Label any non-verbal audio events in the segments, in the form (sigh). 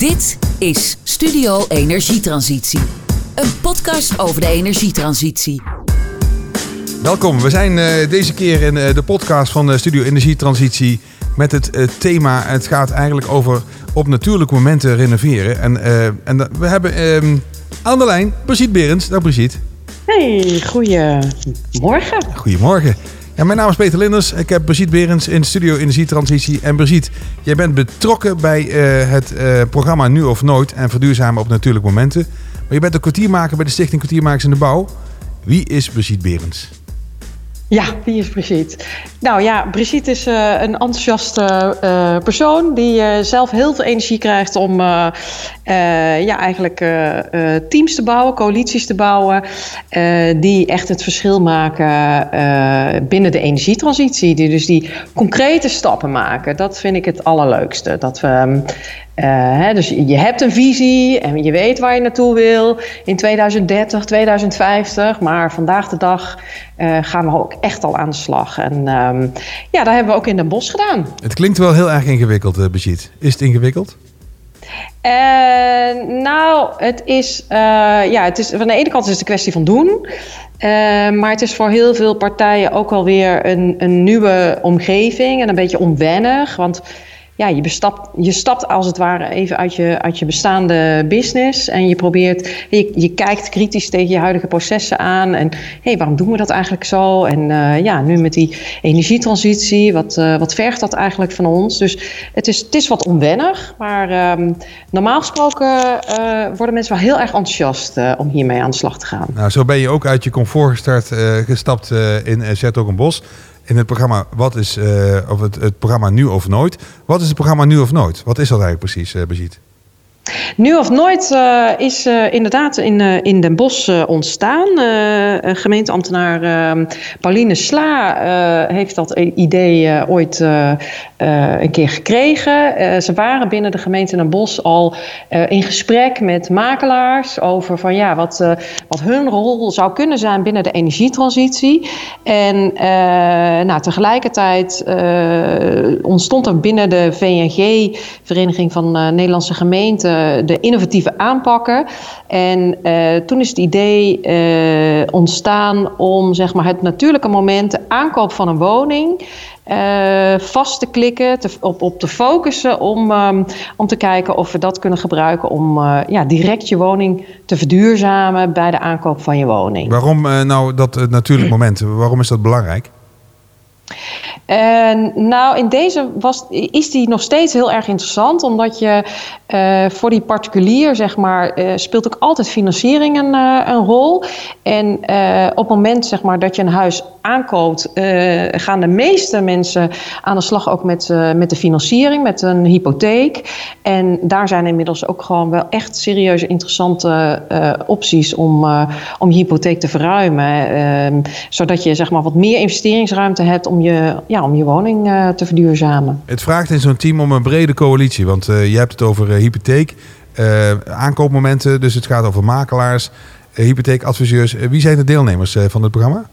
Dit is Studio Energietransitie. Een podcast over de energietransitie. Welkom, we zijn uh, deze keer in uh, de podcast van uh, Studio Energietransitie met het thema. Het gaat eigenlijk over op natuurlijke momenten renoveren. En, en we hebben ehm, aan de lijn Brigitte Berends. Dag Brigitte. Hey, goedemorgen. Goedemorgen. Mijn naam is Peter Linders. Ik heb Brigitte Berends in Studio Energietransitie. En Brigitte, jij bent betrokken bij het programma Nu of Nooit en verduurzamen op natuurlijke momenten. Maar je bent een kwartiermaker bij de Stichting Kwartiermakers in de Bouw. Wie is Brigitte Berends? Ja, wie is Brigitte? Nou ja, Brigitte is uh, een enthousiaste persoon die zelf heel veel energie krijgt om ja, eigenlijk teams te bouwen, coalities te bouwen, die echt het verschil maken binnen de energietransitie. Die dus die concrete stappen maken. Dat vind ik het allerleukste. Dat we uh, hè, dus je hebt een visie en je weet waar je naartoe wil in 2030, 2050. Maar vandaag de dag gaan we ook echt al aan de slag. En um, ja, dat hebben we ook in Den Bosch gedaan. Het klinkt wel heel erg ingewikkeld, Brigitte. Is het ingewikkeld? Nou, het is, ja, het is van de ene kant is het een kwestie van doen. maar het is voor heel veel partijen ook alweer een, een nieuwe omgeving en een beetje onwennig. Want ja, je, bestapt, je stapt als het ware even uit je, uit je bestaande business. En je probeert, je, je kijkt kritisch tegen je huidige processen aan. En hé, hey, waarom doen we dat eigenlijk zo? En uh, ja, nu met die energietransitie, wat, uh, wat vergt dat eigenlijk van ons? Dus het is, het is wat onwennig. Maar um, normaal gesproken uh, worden mensen wel heel erg enthousiast om hiermee aan de slag te gaan. Nou, zo ben je ook uit je comfort gestapt in Bos in het programma Wat is uh, of het, het, programma Nu of Nooit. Wat is het programma Nu of Nooit? Wat is dat eigenlijk precies, uh, Brigitte? Nu of nooit uh, is uh, inderdaad in, uh, in Den Bosch ontstaan. gemeenteambtenaar Pauline Sla heeft dat idee ooit een keer gekregen. ze waren binnen de gemeente Den Bosch al in gesprek met makelaars over van, ja, wat, wat hun rol zou kunnen zijn binnen de energietransitie. En nou, tegelijkertijd ontstond er binnen de VNG, Vereniging van Nederlandse Gemeenten, de innovatieve aanpakken. En uh, toen is het idee uh, ontstaan om zeg maar, het natuurlijke moment, de aankoop van een woning. Vast te klikken, te, op, op te focussen om, um, om te kijken of we dat kunnen gebruiken om ja, direct je woning te verduurzamen bij de aankoop van je woning. Waarom nou dat natuurlijk moment? Waarom is dat belangrijk? Nou, in deze was, is die nog steeds heel erg interessant, omdat je uh, voor die particulier, zeg maar, uh, speelt ook altijd financiering een, een rol. En op het moment, zeg maar, dat je een huis aankoopt, gaan de meeste mensen aan de slag ook met, met de financiering, met een hypotheek. En daar zijn inmiddels ook gewoon wel echt serieuze interessante opties om, om je hypotheek te verruimen. Ehm, zodat je, zeg maar, wat meer investeringsruimte hebt om je, ja, om je woning uh, te verduurzamen. Het vraagt in zo'n team om een brede coalitie. Want uh, je hebt het over uh, hypotheek, aankoopmomenten. Dus het gaat over makelaars, hypotheekadviseurs. wie zijn de deelnemers van het programma?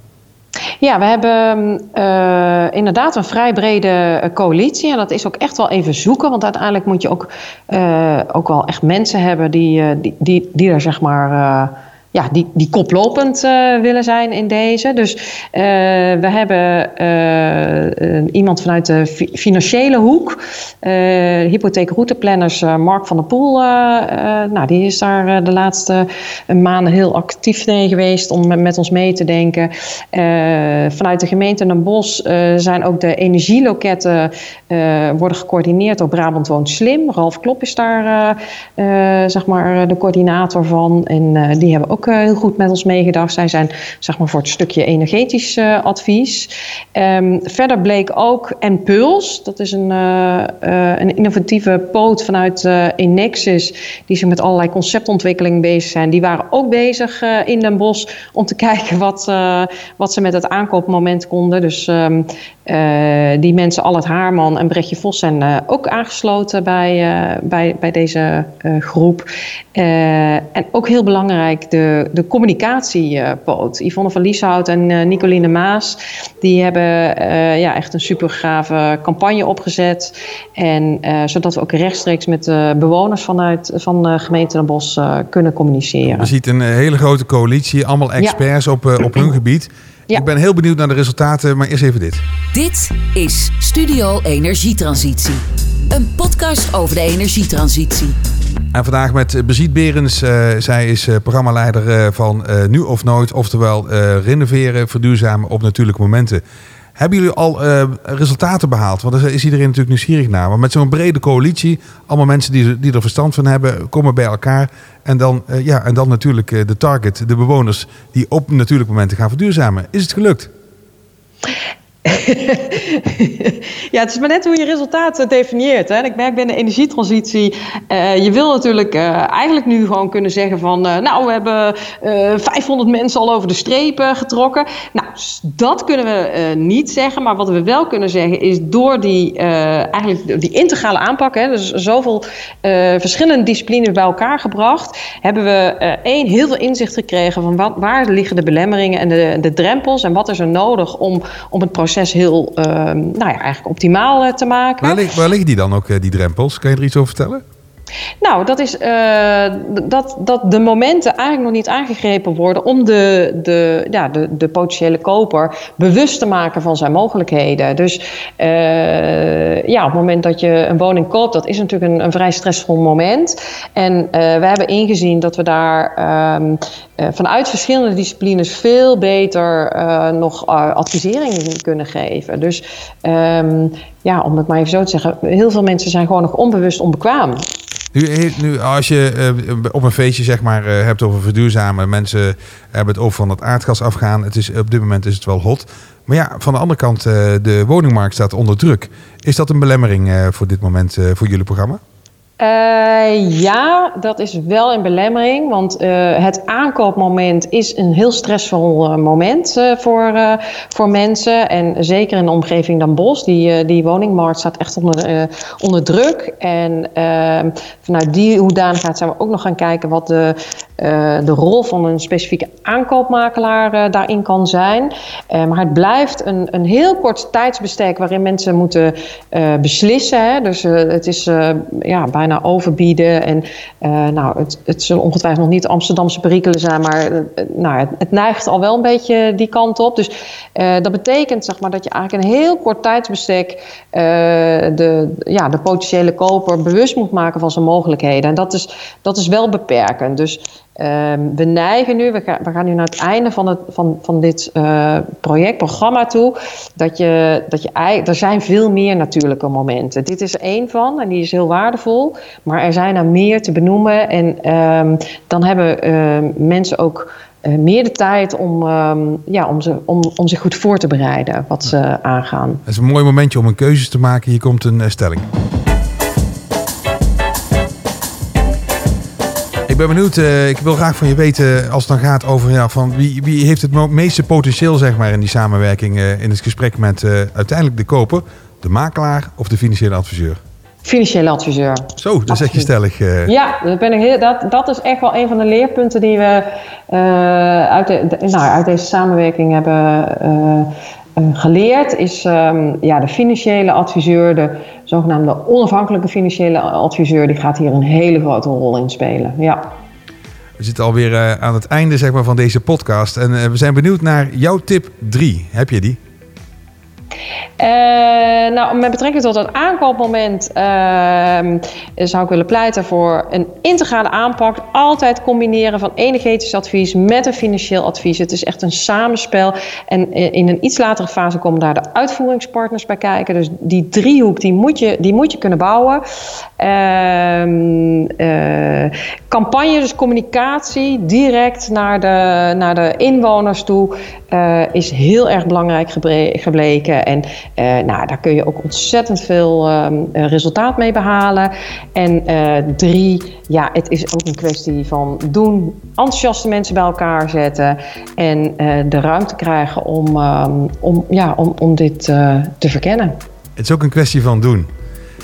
Ja, we hebben uh, inderdaad een vrij brede coalitie. En dat is ook echt wel even zoeken. Want uiteindelijk moet je ook, uh, ook wel echt mensen hebben die, uh, die, die, die er zeg maar ja, die, die koplopend uh, willen zijn in deze. Dus uh, we hebben uh, iemand vanuit de fi financiële hoek, hypotheekrouteplanners Mark van der Poel. nou, die is daar de laatste maanden heel actief mee geweest om met, met ons mee te denken. vanuit de gemeente Den Bosch zijn ook de energieloketten worden gecoördineerd door Brabant Woont Slim. Ralf Klop is daar zeg maar de coördinator van. En die hebben ook heel goed met ons meegedacht. Zij zijn zeg maar, voor het stukje energetisch uh, advies. Um, verder bleek ook Enpuls, dat is een, uh, een innovatieve poot vanuit Inexis, die zich met allerlei conceptontwikkeling bezig zijn. Die waren ook bezig in Den Bosch om te (laughs) kijken wat, wat ze met het aankoopmoment konden. Dus um, die mensen, Allet Haarman en Brechtje Vos, zijn ook aangesloten bij, bij, bij deze groep. en ook heel belangrijk, de de, de communicatiepoot. Yvonne van Lieshout en uh, Nicoline Maas, die hebben ja, echt een super gave campagne opgezet. En zodat we ook rechtstreeks met de bewoners vanuit van de gemeente Den Bosch kunnen communiceren. Je ziet een hele grote coalitie, allemaal experts op, op hun gebied. Ik ben heel benieuwd naar de resultaten, maar eerst even dit. Dit is Studio Energietransitie. Een podcast over de energietransitie. En vandaag met Beziet Berens. Uh, zij is uh, programmaleider uh, van Nu of Nooit. Oftewel renoveren, verduurzamen op natuurlijke momenten. Hebben jullie al resultaten behaald? Want daar is iedereen natuurlijk nieuwsgierig naar. Maar met zo'n brede coalitie, allemaal mensen die, die er verstand van hebben, komen bij elkaar. En dan, ja, en dan natuurlijk de target, de bewoners die op natuurlijke momenten gaan verduurzamen. Is het gelukt? (laughs) ja, het is maar net hoe je resultaten definieert. Hè. Ik merk bij de energietransitie, uh, je wil natuurlijk uh, eigenlijk nu gewoon kunnen zeggen van, uh, nou, we hebben 500 mensen al over de strepen getrokken. Nou, dat kunnen we niet zeggen, maar wat we wel kunnen zeggen is door die, eigenlijk die integrale aanpak, hè, dus zoveel verschillende disciplines bij elkaar gebracht, hebben we één, heel veel inzicht gekregen van wat, waar liggen de belemmeringen en de, de drempels en wat is er nodig om, om het proces heel uh, nou ja, eigenlijk optimaal uh, te maken. Waar, waar liggen die dan ook, uh, die drempels? Kan je er iets over vertellen? Nou, dat is uh, dat, dat de momenten eigenlijk nog niet aangegrepen worden om de, de, ja, de, de potentiële koper bewust te maken van zijn mogelijkheden. Dus uh, ja, op het moment dat je een woning koopt, dat is natuurlijk een, een vrij stressvol moment. En uh, we hebben ingezien dat we daar um, vanuit verschillende disciplines veel beter nog advisering kunnen geven. Dus um, ja, om het maar even zo te zeggen, heel veel mensen zijn gewoon nog onbewust onbekwaam. Nu, nu als je uh, op een feestje zeg maar, uh, hebt over verduurzamen, mensen hebben het over van het aardgas afgaan. Het is, op dit moment is het wel hot. Maar ja, van de andere kant, uh, de woningmarkt staat onder druk. Is dat een belemmering voor dit moment voor jullie programma? Uh, ja, dat is wel een belemmering. Want uh, het aankoopmoment is een heel stressvol uh, moment voor, voor mensen. En zeker in de omgeving Dan Bos. Die, die woningmarkt staat echt onder, onder druk. En ehm, vanuit die hoedanigheid zijn we ook nog gaan kijken wat de, de rol van een specifieke aankoopmakelaar daarin kan zijn. maar het blijft een, een heel kort tijdsbestek waarin mensen moeten beslissen. Hè. Dus het is ja, bijna bijna overbieden. En uh, nou, het, het zullen ongetwijfeld nog niet Amsterdamse perikelen zijn, maar uh, nou, het, neigt al wel een beetje die kant op. Dus uh, dat betekent zeg maar, dat je eigenlijk een heel kort tijdsbestek de, ja, de potentiële koper bewust moet maken van zijn mogelijkheden. En dat is, dat is wel beperkend. Dus Um, we neigen nu, we gaan, we gaan nu naar het einde van, het, van, van dit uh, project, programma toe, dat je, dat je, er zijn veel meer natuurlijke momenten. Dit is er één van en die is heel waardevol, maar er zijn er meer te benoemen en um, dan hebben uh, mensen ook uh, meer de tijd om, um, ja, om, ze, om, om zich goed voor te bereiden wat ze aangaan. Het is een mooi momentje om een keuze te maken. Hier komt een stelling. Ik ben benieuwd, uh, ik wil graag van je weten als het dan gaat over ja, van wie, wie heeft het meeste potentieel zeg maar, in die samenwerking uh, in het gesprek met uh, uiteindelijk de koper, de makelaar of de financiële adviseur? Financiële adviseur. Zo, dat zeg je stellig. Ja, dat, ben ik heel, dat, dat is echt wel een van de leerpunten die we uit, de, de, nou, uit deze samenwerking hebben geleerd. Is um, ja, de financiële adviseur, de zogenaamde onafhankelijke financiële adviseur, die gaat hier een hele grote rol in spelen. Ja. We zitten alweer uh, aan het einde zeg maar, van deze podcast. En uh, we zijn benieuwd naar jouw tip 3. Heb je die? Uh, nou, met betrekking tot het aankoopmoment uh, zou ik willen pleiten voor een integrale aanpak. Altijd combineren van energetisch advies met een financieel advies. Het is echt een samenspel. En in een iets latere fase komen daar de uitvoeringspartners bij kijken. Dus die driehoek die moet je, die moet je kunnen bouwen. Uh, campagne, dus communicatie, direct naar de, naar de inwoners toe, is heel erg belangrijk gebleken. En uh, nou, daar kun je ook ontzettend veel um, resultaat mee behalen. En uh, drie, ja, het is ook een kwestie van doen, enthousiaste mensen bij elkaar zetten en de ruimte krijgen om, um, om, ja, om, om dit te verkennen. Het is ook een kwestie van doen.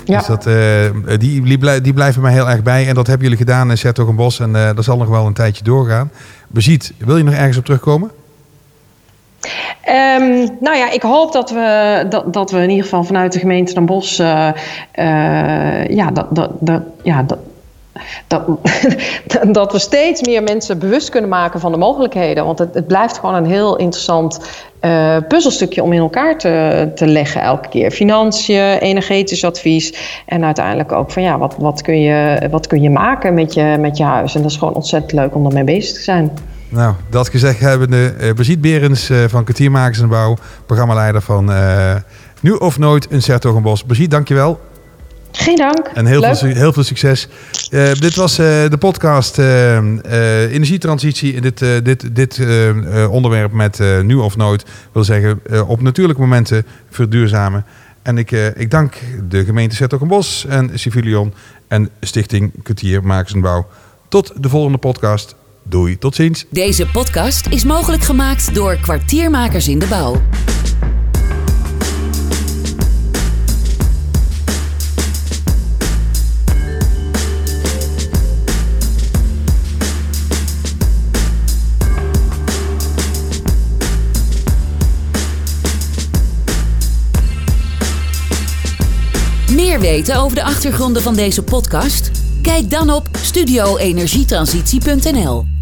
Ja. Dus dat, eh, die, die, blij- die blijven mij heel erg bij. En dat hebben jullie gedaan in Sertogenbos. En eh, dat zal nog wel een tijdje doorgaan. Beziet, wil je nog ergens op terugkomen? Ehm, nou ja, ik hoop dat we, dat, dat we in ieder geval vanuit de gemeente Den Bosch... eh, eh, ja, dat, dat, dat, ja, dat, dat, (laughs) dat we steeds meer mensen bewust kunnen maken van de mogelijkheden. Want het, het blijft gewoon een heel interessant eh, puzzelstukje om in elkaar te, te leggen elke keer. Financiën, energetisch advies en uiteindelijk ook van ja, wat, wat, kun, je, wat kun je maken met je, met je huis. En dat is gewoon ontzettend leuk om daarmee bezig te zijn. Nou, dat gezegd hebbende, uh, Beziet Berens eh, van Kwartiermakers en Bouw, programmaleider van eh, Nu of Nooit een Sertogenbos. Beziet, dankjewel. Geen dank. En heel, Leuk. veel, heel veel succes. Dit was de podcast eh, Energietransitie. Dit, dit, dit onderwerp met Nu of Nooit wil zeggen op natuurlijke momenten verduurzamen. En ik, ik dank de gemeente Sertogenbos en Civilion en Stichting Kwartiermakers en Bouw. Tot de volgende podcast. Doei, tot ziens. Deze podcast is mogelijk gemaakt door kwartiermakers in de bouw. Meer weten over de achtergronden van deze podcast? Kijk dan op studioenergietransitie.nl.